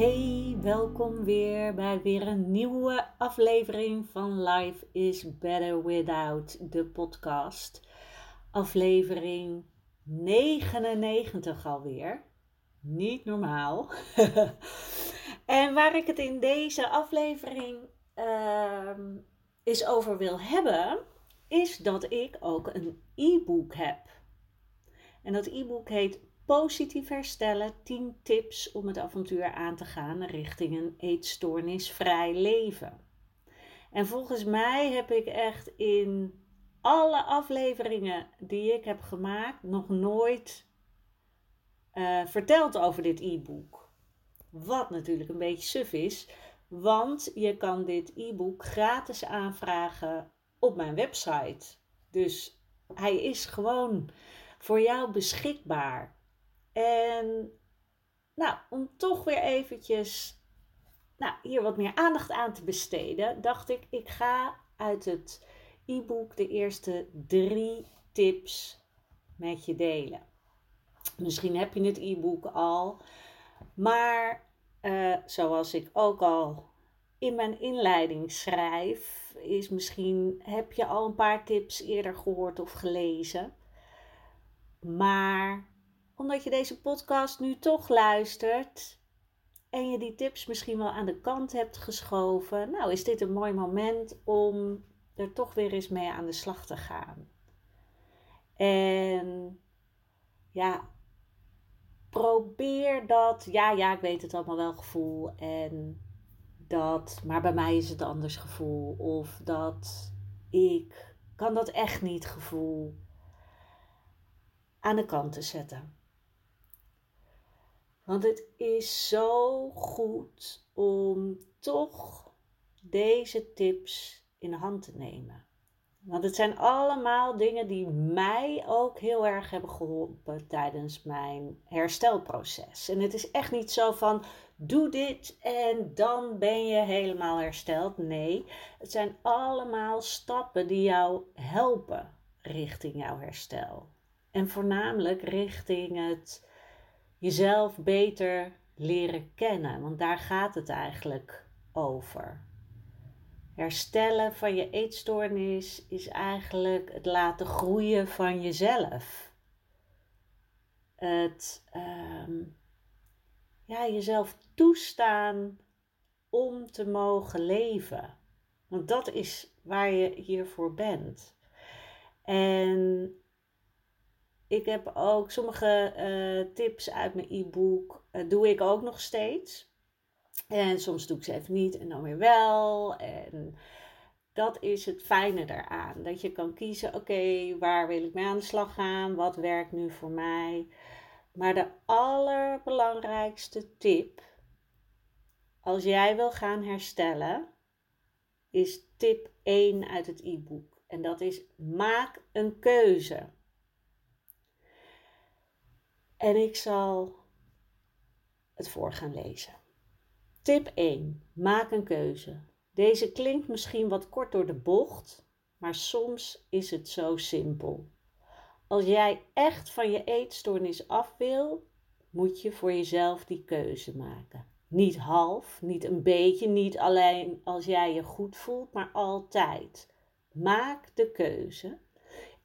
Hey, welkom weer bij weer een nieuwe aflevering van Life is Better Without, de podcast. Aflevering 99 alweer. Niet normaal. en waar ik het in deze aflevering uh, eens over wil hebben, is dat ik ook een e-book heb. En dat e-book heet Positief herstellen 10 tips om het avontuur aan te gaan richting een eetstoornisvrij leven. En volgens mij heb ik echt in alle afleveringen die ik heb gemaakt nog nooit uh, verteld over dit e-book. Wat natuurlijk een beetje suf is, want je kan dit e-book gratis aanvragen op mijn website. Dus hij is gewoon voor jou beschikbaar. En nou, om toch weer eventjes nou, hier wat meer aandacht aan te besteden, dacht ik, ik ga uit het e-book de eerste drie tips met je delen. Misschien heb je het e-book al, maar uh, zoals ik ook al in mijn inleiding schrijf, is misschien heb je al een paar tips eerder gehoord of gelezen. Maar omdat je deze podcast nu toch luistert en je die tips misschien wel aan de kant hebt geschoven, nou is dit een mooi moment om er toch weer eens mee aan de slag te gaan. En ja, probeer dat. Ja, ja, ik weet het allemaal wel gevoel. En dat, maar bij mij is het anders gevoel. Of dat ik kan dat echt niet gevoel aan de kant te zetten. Want het is zo goed om toch deze tips in de hand te nemen. Want het zijn allemaal dingen die mij ook heel erg hebben geholpen tijdens mijn herstelproces. En het is echt niet zo van doe dit en dan ben je helemaal hersteld. Nee, het zijn allemaal stappen die jou helpen richting jouw herstel. En voornamelijk richting het jezelf beter leren kennen, want daar gaat het eigenlijk over. Herstellen van je eetstoornis is eigenlijk het laten groeien van jezelf. Het um, ja, jezelf toestaan om te mogen leven. Want dat is waar je hiervoor bent. En ik heb ook sommige uh, tips uit mijn e-book, uh, doe ik ook nog steeds. En soms doe ik ze even niet en dan weer wel. En dat is het fijne daaraan. Dat je kan kiezen, oké, waar wil ik mee aan de slag gaan? Wat werkt nu voor mij? Maar de allerbelangrijkste tip, als jij wil gaan herstellen, is tip 1 uit het e-book. En dat is maak een keuze. En ik zal het voor gaan lezen. Tip 1. Maak een keuze. Deze klinkt misschien wat kort door de bocht, maar soms is het zo simpel. Als jij echt van je eetstoornis af wil, moet je voor jezelf die keuze maken. Niet half, niet een beetje, niet alleen als jij je goed voelt, maar altijd. Maak de keuze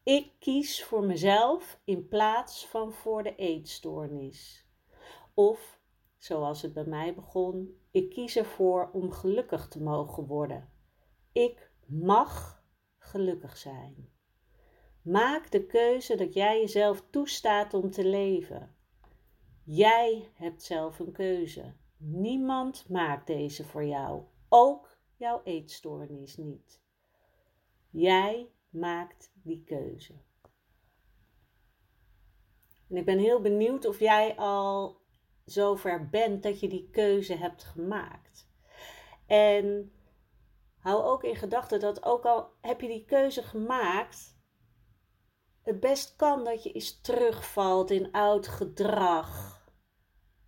ik kies voor mezelf in plaats van voor de eetstoornis. Of, zoals het bij mij begon, ik kies ervoor om gelukkig te mogen worden. Ik mag gelukkig zijn. Maak de keuze dat jij jezelf toestaat om te leven. Jij hebt zelf een keuze. Niemand maakt deze voor jou. Ook jouw eetstoornis niet. Jij maakt die keuze. En ik ben heel benieuwd of jij al zover bent dat je die keuze hebt gemaakt. En hou ook in gedachten dat ook al heb je die keuze gemaakt, het best kan dat je eens terugvalt in oud gedrag.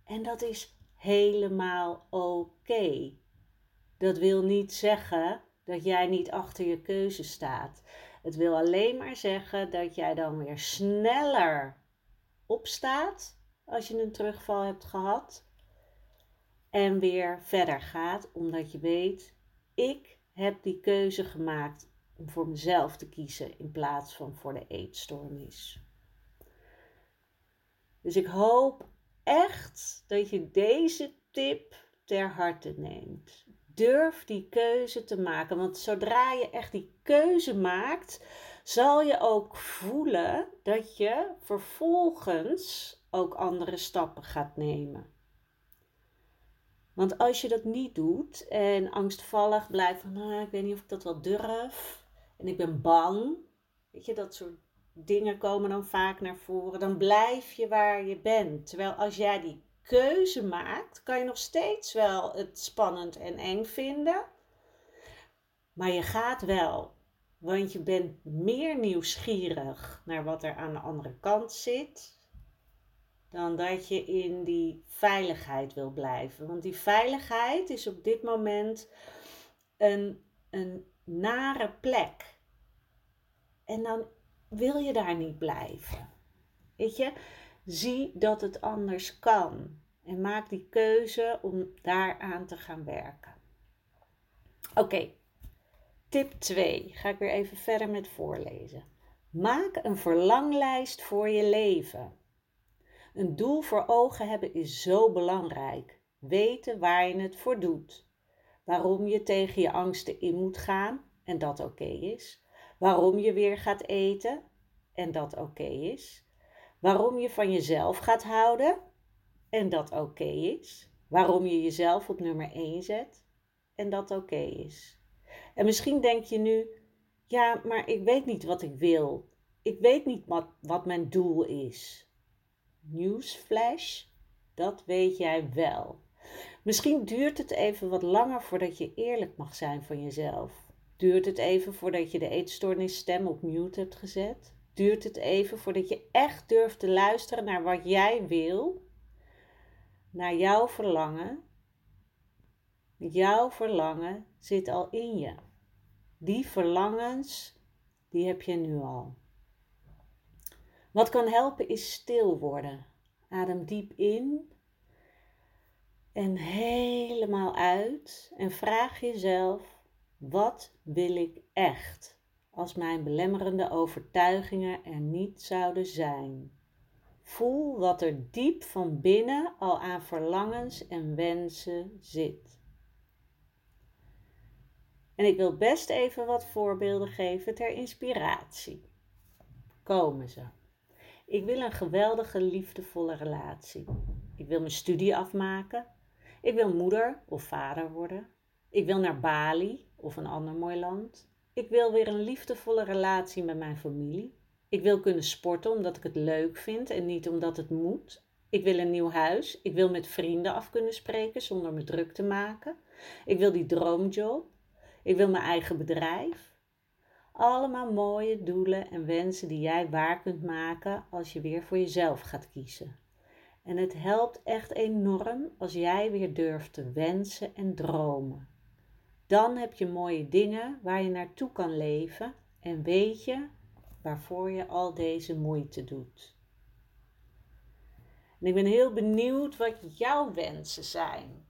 En dat is helemaal oké. Dat wil niet zeggen dat jij niet achter je keuze staat. Het wil alleen maar zeggen dat jij dan weer sneller opstaat als je een terugval hebt gehad. En weer verder gaat, omdat je weet, ik heb die keuze gemaakt om voor mezelf te kiezen in plaats van voor de eetstoornis. Dus ik hoop echt dat je deze tip ter harte neemt. Durf die keuze te maken, want zodra je echt die keuze maakt, zal je ook voelen dat je vervolgens ook andere stappen gaat nemen. Want als je dat niet doet en angstvallig blijft van, nou, ik weet niet of ik dat wel durf en ik ben bang, weet je, dat soort dingen komen dan vaak naar voren, dan blijf je waar je bent. Terwijl als jij die keuze maakt, kan je nog steeds wel het spannend en eng vinden, maar je gaat wel. Want je bent meer nieuwsgierig naar wat er aan de andere kant zit, dan dat je in die veiligheid wil blijven. Want die veiligheid is op dit moment een, een nare plek. En dan wil je daar niet blijven. Weet je, zie dat het anders kan. En maak die keuze om daaraan te gaan werken. Oké, tip 2. Ga ik weer even verder met voorlezen. Maak een verlanglijst voor je leven. Een doel voor ogen hebben is zo belangrijk. Weten waar je het voor doet. Waarom je tegen je angsten in moet gaan en dat oké is. Waarom je weer gaat eten en dat oké is. Waarom je van jezelf gaat houden en dat oké is. Waarom je jezelf op nummer 1 zet en dat oké is. En misschien denk je nu, ja, maar ik weet niet wat ik wil. Ik weet niet wat, mijn doel is. Newsflash, dat weet jij wel. Misschien duurt het even wat langer voordat je eerlijk mag zijn van jezelf. Duurt het even voordat je de eetstoornisstem op mute hebt gezet? Duurt het even voordat je echt durft te luisteren naar wat jij wil? Naar jouw verlangen? Jouw verlangen zit al in je. Die verlangens, die heb je nu al. Wat kan helpen is stil worden. Adem diep in en helemaal uit en vraag jezelf: wat wil ik echt als mijn belemmerende overtuigingen er niet zouden zijn? Voel wat er diep van binnen al aan verlangens en wensen zit. En ik wil best even wat voorbeelden geven ter inspiratie. Komen ze. Ik wil een geweldige, liefdevolle relatie. Ik wil mijn studie afmaken. Ik wil moeder of vader worden. Ik wil naar Bali of een ander mooi land. Ik wil weer een liefdevolle relatie met mijn familie. Ik wil kunnen sporten omdat ik het leuk vind en niet omdat het moet. Ik wil een nieuw huis. Ik wil met vrienden af kunnen spreken zonder me druk te maken. Ik wil die droomjob. Ik wil mijn eigen bedrijf. Allemaal mooie doelen en wensen die jij waar kunt maken als je weer voor jezelf gaat kiezen. En het helpt echt enorm als jij weer durft te wensen en dromen. Dan heb je mooie dingen waar je naartoe kan leven en weet je waarvoor je al deze moeite doet. En ik ben heel benieuwd wat jouw wensen zijn.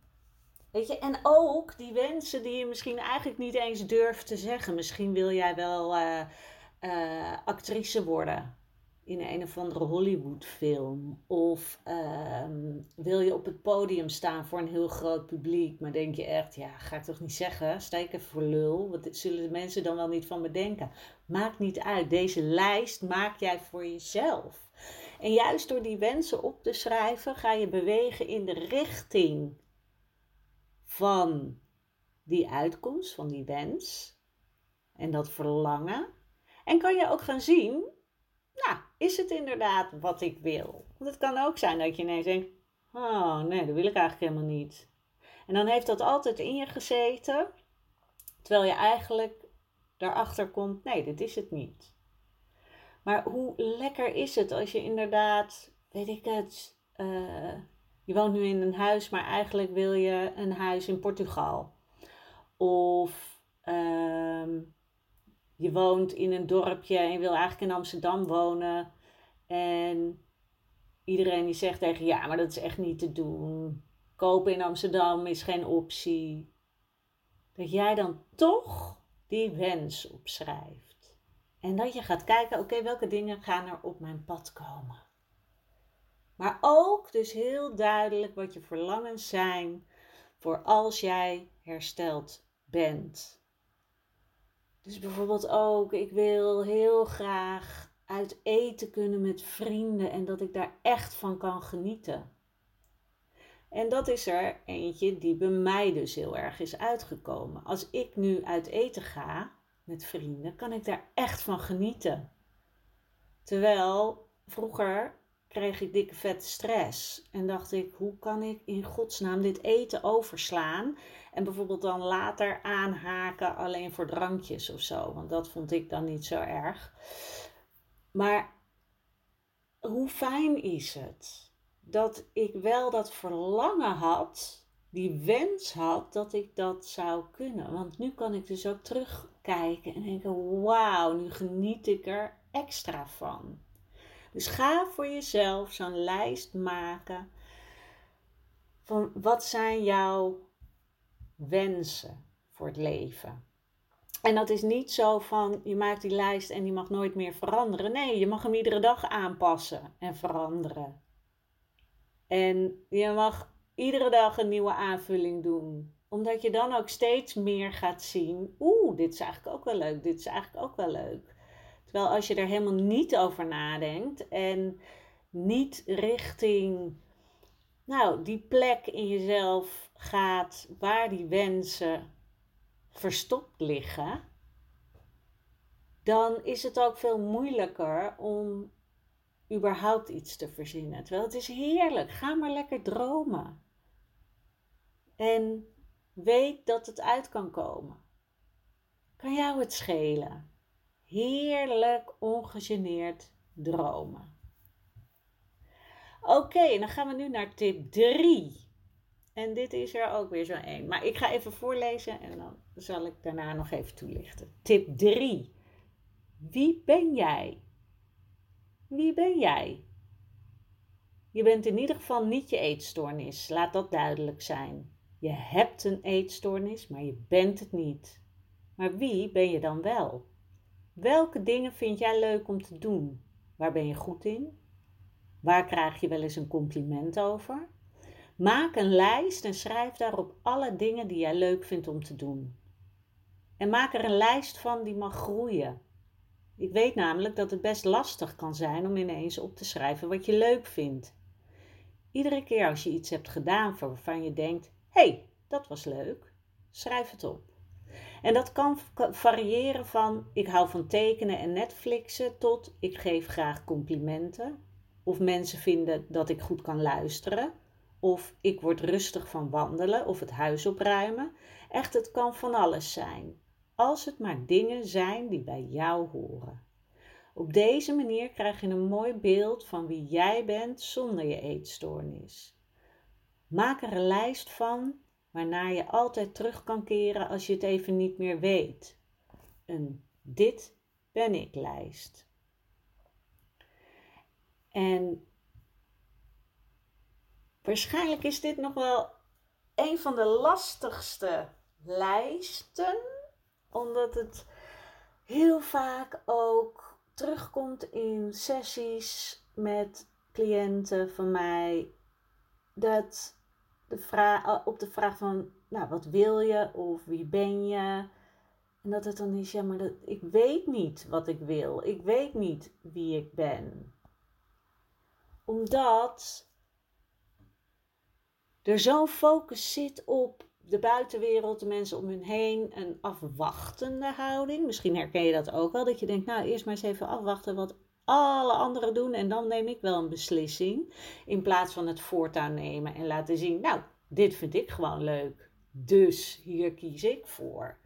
Weet je, en ook die wensen die je misschien eigenlijk niet eens durft te zeggen. Misschien wil jij wel uh, uh, actrice worden in een of andere Hollywoodfilm. Of uh, wil je op het podium staan voor een heel groot publiek. Maar denk je echt, ja, ga ik toch niet zeggen? Sta ik even voor lul? Wat zullen de mensen dan wel niet van me denken? Maakt niet uit. Deze lijst maak jij voor jezelf. En juist door die wensen op te schrijven, ga je bewegen in de richting van die uitkomst, van die wens en dat verlangen. En kan je ook gaan zien, nou, is het inderdaad wat ik wil? Want het kan ook zijn dat je ineens denkt, oh nee, dat wil ik eigenlijk helemaal niet. En dan heeft dat altijd in je gezeten, terwijl je eigenlijk daarachter komt, nee, dit is het niet. Maar hoe lekker is het als je inderdaad, weet ik het, uh, je woont nu in een huis, maar eigenlijk wil je een huis in Portugal. Of uh, je woont in een dorpje en je wil eigenlijk in Amsterdam wonen. En iedereen die zegt tegen je, ja, maar dat is echt niet te doen. Kopen in Amsterdam is geen optie. Dat jij dan toch die wens opschrijft. En dat je gaat kijken, oké, welke dingen gaan er op mijn pad komen. Maar ook dus heel duidelijk wat je verlangens zijn voor als jij hersteld bent. Dus bijvoorbeeld ook, ik wil heel graag uit eten kunnen met vrienden en dat ik daar echt van kan genieten. En dat is er eentje die bij mij dus heel erg is uitgekomen. Als ik nu uit eten ga met vrienden, kan ik daar echt van genieten. Terwijl vroeger kreeg ik dikke vette stress. En dacht ik, hoe kan ik in godsnaam dit eten overslaan? En bijvoorbeeld dan later aanhaken alleen voor drankjes of zo. Want dat vond ik dan niet zo erg. Maar hoe fijn is het dat ik wel dat verlangen had, die wens had dat ik dat zou kunnen. Want nu kan ik dus ook terugkijken en denken: wauw, nu geniet ik er extra van. Dus ga voor jezelf zo'n lijst maken van wat zijn jouw wensen voor het leven. En dat is niet zo van je maakt die lijst en die mag nooit meer veranderen. Nee, je mag hem iedere dag aanpassen en veranderen. En je mag iedere dag een nieuwe aanvulling doen. Omdat je dan ook steeds meer gaat zien. Oeh, dit is eigenlijk ook wel leuk. Dit is eigenlijk ook wel leuk. Terwijl als je er helemaal niet over nadenkt en niet richting nou, die plek in jezelf gaat waar die wensen verstopt liggen, dan is het ook veel moeilijker om überhaupt iets te verzinnen. Terwijl het is heerlijk. Ga maar lekker dromen. En weet dat het uit kan komen. Kan jou het schelen? Heerlijk ongegeneerd dromen. Oké, dan gaan we nu naar tip 3. En dit is er ook weer zo één. Maar ik ga even voorlezen en dan zal ik daarna nog even toelichten. Tip 3. Wie ben jij? Wie ben jij? Je bent in ieder geval niet je eetstoornis. Laat dat duidelijk zijn. Je hebt een eetstoornis, maar je bent het niet. Maar wie ben je dan wel? Welke dingen vind jij leuk om te doen? Waar ben je goed in? Waar krijg je wel eens een compliment over? Maak een lijst en schrijf daarop alle dingen die jij leuk vindt om te doen. En maak er een lijst van die mag groeien. Ik weet namelijk dat het best lastig kan zijn om ineens op te schrijven wat je leuk vindt. Iedere keer als je iets hebt gedaan waarvan je denkt: hé, hey, dat was leuk, schrijf het op. En dat kan variëren van ik hou van tekenen en Netflixen tot ik geef graag complimenten. Of mensen vinden dat ik goed kan luisteren. Of ik word rustig van wandelen of het huis opruimen. Echt, het kan van alles zijn. Als het maar dingen zijn die bij jou horen. Op deze manier krijg je een mooi beeld van wie jij bent zonder je eetstoornis. Maak er een lijst van waarnaar je altijd terug kan keren als je het even niet meer weet. Een dit ben ik lijst. En waarschijnlijk is dit nog wel een van de lastigste lijsten, omdat het heel vaak ook terugkomt in sessies met cliënten van mij. Dat de vraag, op de vraag van, nou, wat wil je of wie ben je? En dat het dan is, ja, maar dat, ik weet niet wat ik wil. Ik weet niet wie ik ben. Omdat er zo'n focus zit op de buitenwereld, de mensen om hun heen, een afwachtende houding. Misschien herken je dat ook wel, dat je denkt, nou eerst maar eens even afwachten wat alle anderen doen en dan neem ik wel een beslissing. In plaats van het voortouw nemen en laten zien, nou, dit vind ik gewoon leuk. Dus hier kies ik voor.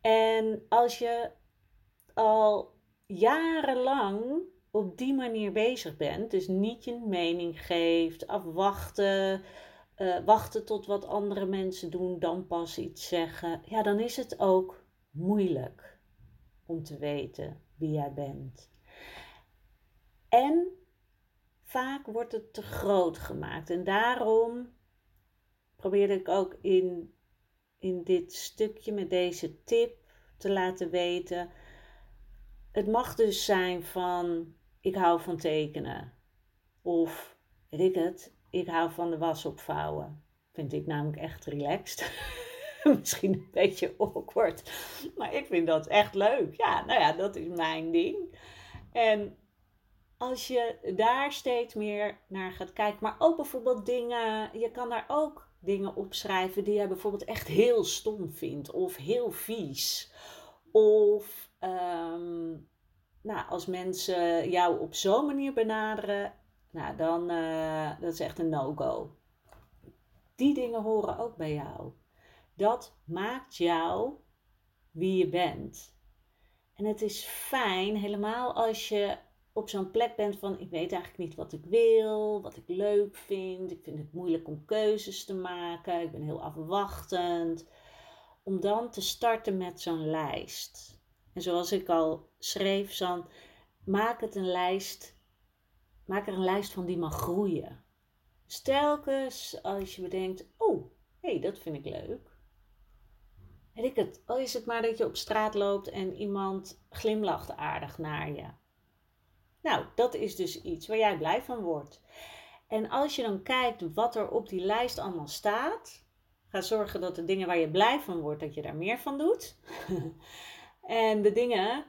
En als je al jarenlang op die manier bezig bent, dus niet je mening geeft, afwachten, uh, wachten tot wat andere mensen doen, dan pas iets zeggen, ja, dan is het ook moeilijk om te weten wie jij bent. En vaak wordt het te groot gemaakt. En daarom probeerde ik ook in, in dit stukje met deze tip te laten weten. Het mag dus zijn van ik hou van tekenen. Of weet ik het, ik hou van de was opvouwen. Vind ik namelijk echt relaxed. Misschien een beetje awkward. Maar ik vind dat echt leuk. Ja, nou ja, dat is mijn ding. En als je daar steeds meer naar gaat kijken, maar ook bijvoorbeeld dingen, je kan daar ook dingen opschrijven die je bijvoorbeeld echt heel stom vindt of heel vies. Of um, nou, als mensen jou op zo'n manier benaderen, nou, dan uh, dat is echt een no-go. Die dingen horen ook bij jou. Dat maakt jou wie je bent. En het is fijn, helemaal als je op zo'n plek bent van ik weet eigenlijk niet wat ik wil, wat ik leuk vind. Ik vind het moeilijk om keuzes te maken. Ik ben heel afwachtend. Om dan te starten met zo'n lijst. En zoals ik al schreef, dan maak het een lijst. Maak er een lijst van die mag groeien. Stelkens als je bedenkt, oh, hé, hey, dat vind ik leuk. Weet ik het, al is het maar dat je op straat loopt en iemand glimlacht aardig naar je nou, dat is dus iets waar jij blij van wordt. En als je dan kijkt wat er op die lijst allemaal staat, ga zorgen dat de dingen waar je blij van wordt, dat je daar meer van doet. en de dingen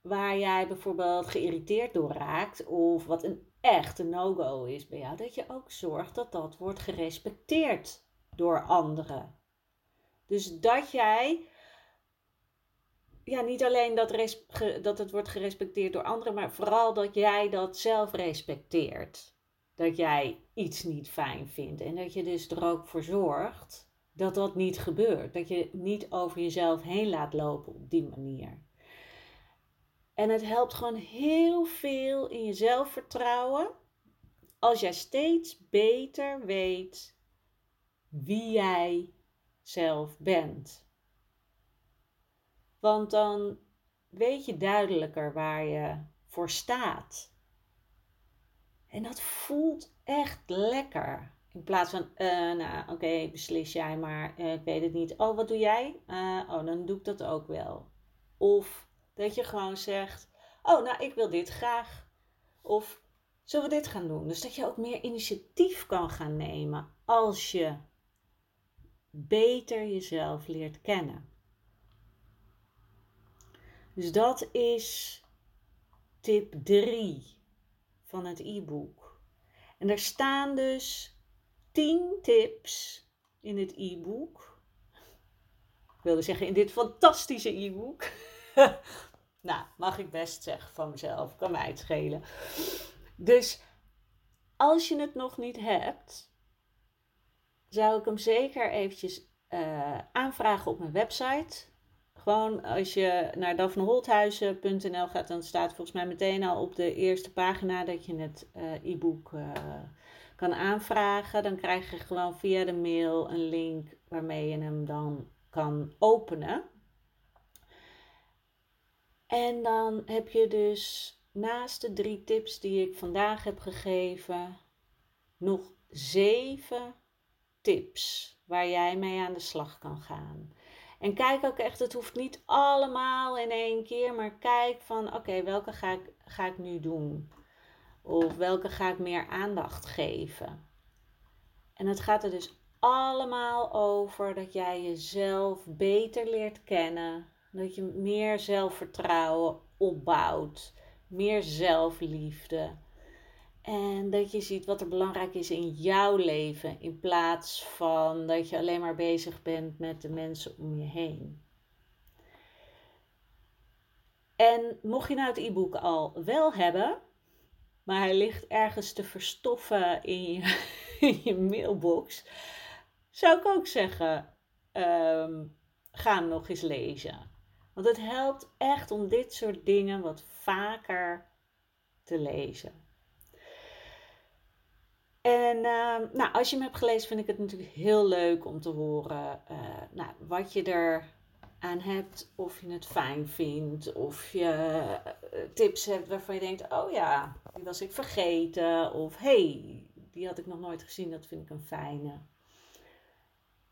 waar jij bijvoorbeeld geïrriteerd door raakt, of wat een echte no-go is bij jou, dat je ook zorgt dat dat wordt gerespecteerd door anderen. Dus dat jij ja, niet alleen dat, dat het wordt gerespecteerd door anderen, maar vooral dat jij dat zelf respecteert. Dat jij iets niet fijn vindt en dat je dus er ook voor zorgt dat dat niet gebeurt. Dat je niet over jezelf heen laat lopen op die manier. En het helpt gewoon heel veel in je zelfvertrouwen als jij steeds beter weet wie jij zelf bent. Want dan weet je duidelijker waar je voor staat. En dat voelt echt lekker. In plaats van, uh, nou oké, beslis jij maar, uh, ik weet het niet. Oh, wat doe jij? Uh, oh, dan doe ik dat ook wel. Of dat je gewoon zegt, oh, nou ik wil dit graag. Of zullen we dit gaan doen? Dus dat je ook meer initiatief kan gaan nemen als je beter jezelf leert kennen. Dus dat is tip 3 van het e-book. En er staan dus 10 tips in het e-book. Ik wilde zeggen in dit fantastische e-book. nou, mag ik best zeggen van mezelf, kan mij het schelen. Dus als je het nog niet hebt, zou ik hem zeker eventjes uh, aanvragen op mijn website gewoon als je naar daphneholthuizen.nl gaat, dan staat volgens mij meteen al op de eerste pagina dat je het uh, e-book uh, kan aanvragen. Dan krijg je gewoon via de mail een link waarmee je hem dan kan openen. En dan heb je dus naast de drie tips die ik vandaag heb gegeven, nog zeven tips waar jij mee aan de slag kan gaan. En kijk ook echt, het hoeft niet allemaal in één keer, maar kijk van oké, welke ga ik, ga ik nu doen? Of welke ga ik meer aandacht geven? En het gaat er dus allemaal over dat jij jezelf beter leert kennen. Dat je meer zelfvertrouwen opbouwt. Meer zelfliefde. En dat je ziet wat er belangrijk is in jouw leven. In plaats van dat je alleen maar bezig bent met de mensen om je heen. En mocht je nou het e-book al wel hebben, maar hij ligt ergens te verstoffen in je, mailbox, zou ik ook zeggen: um, ga hem nog eens lezen. Want het helpt echt om dit soort dingen wat vaker te lezen. En uh, nou, als je hem hebt gelezen, vind ik het natuurlijk heel leuk om te horen uh, nou, wat je er aan hebt. Of je het fijn vindt. Of je uh, tips hebt waarvan je denkt: oh ja, die was ik vergeten. Of hey, die had ik nog nooit gezien. Dat vind ik een fijne.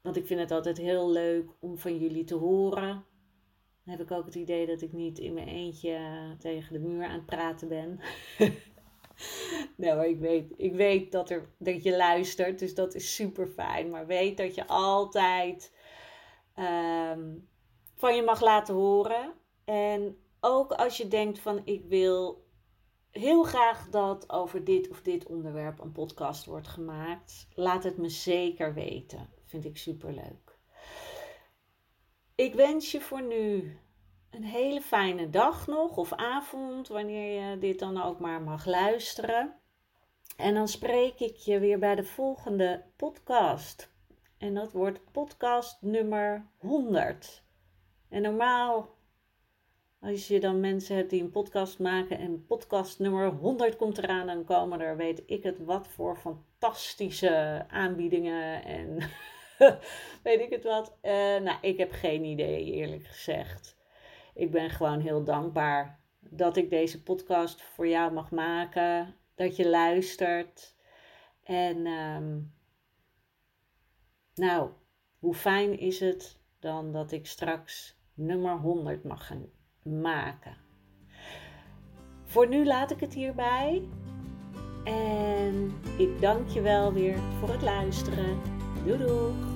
Want ik vind het altijd heel leuk om van jullie te horen. Dan heb ik ook het idee dat ik niet in mijn eentje tegen de muur aan het praten ben. maar ik weet, ik weet dat, er, dat je luistert, dus dat is super fijn. Maar weet dat je altijd um, van je mag laten horen. En ook als je denkt van ik wil heel graag dat over dit of dit onderwerp een podcast wordt gemaakt, laat het me zeker weten. Vind ik super leuk. Ik wens je voor nu een hele fijne dag nog of avond, wanneer je dit dan ook maar mag luisteren. En dan spreek ik je weer bij de volgende podcast. En dat wordt podcast nummer 100. En normaal, als je dan mensen hebt die een podcast maken en podcast nummer 100 komt eraan, dan komen er, weet ik het, wat voor fantastische aanbiedingen en weet ik het wat. Uh, nou, ik heb geen idee, eerlijk gezegd ik ben gewoon heel dankbaar dat ik deze podcast voor jou mag maken. Dat je luistert. En ehm, nou, hoe fijn is het dan dat ik straks nummer 100 mag gaan maken. Voor nu laat ik het hierbij. En ik dank je wel weer voor het luisteren. Doei doei!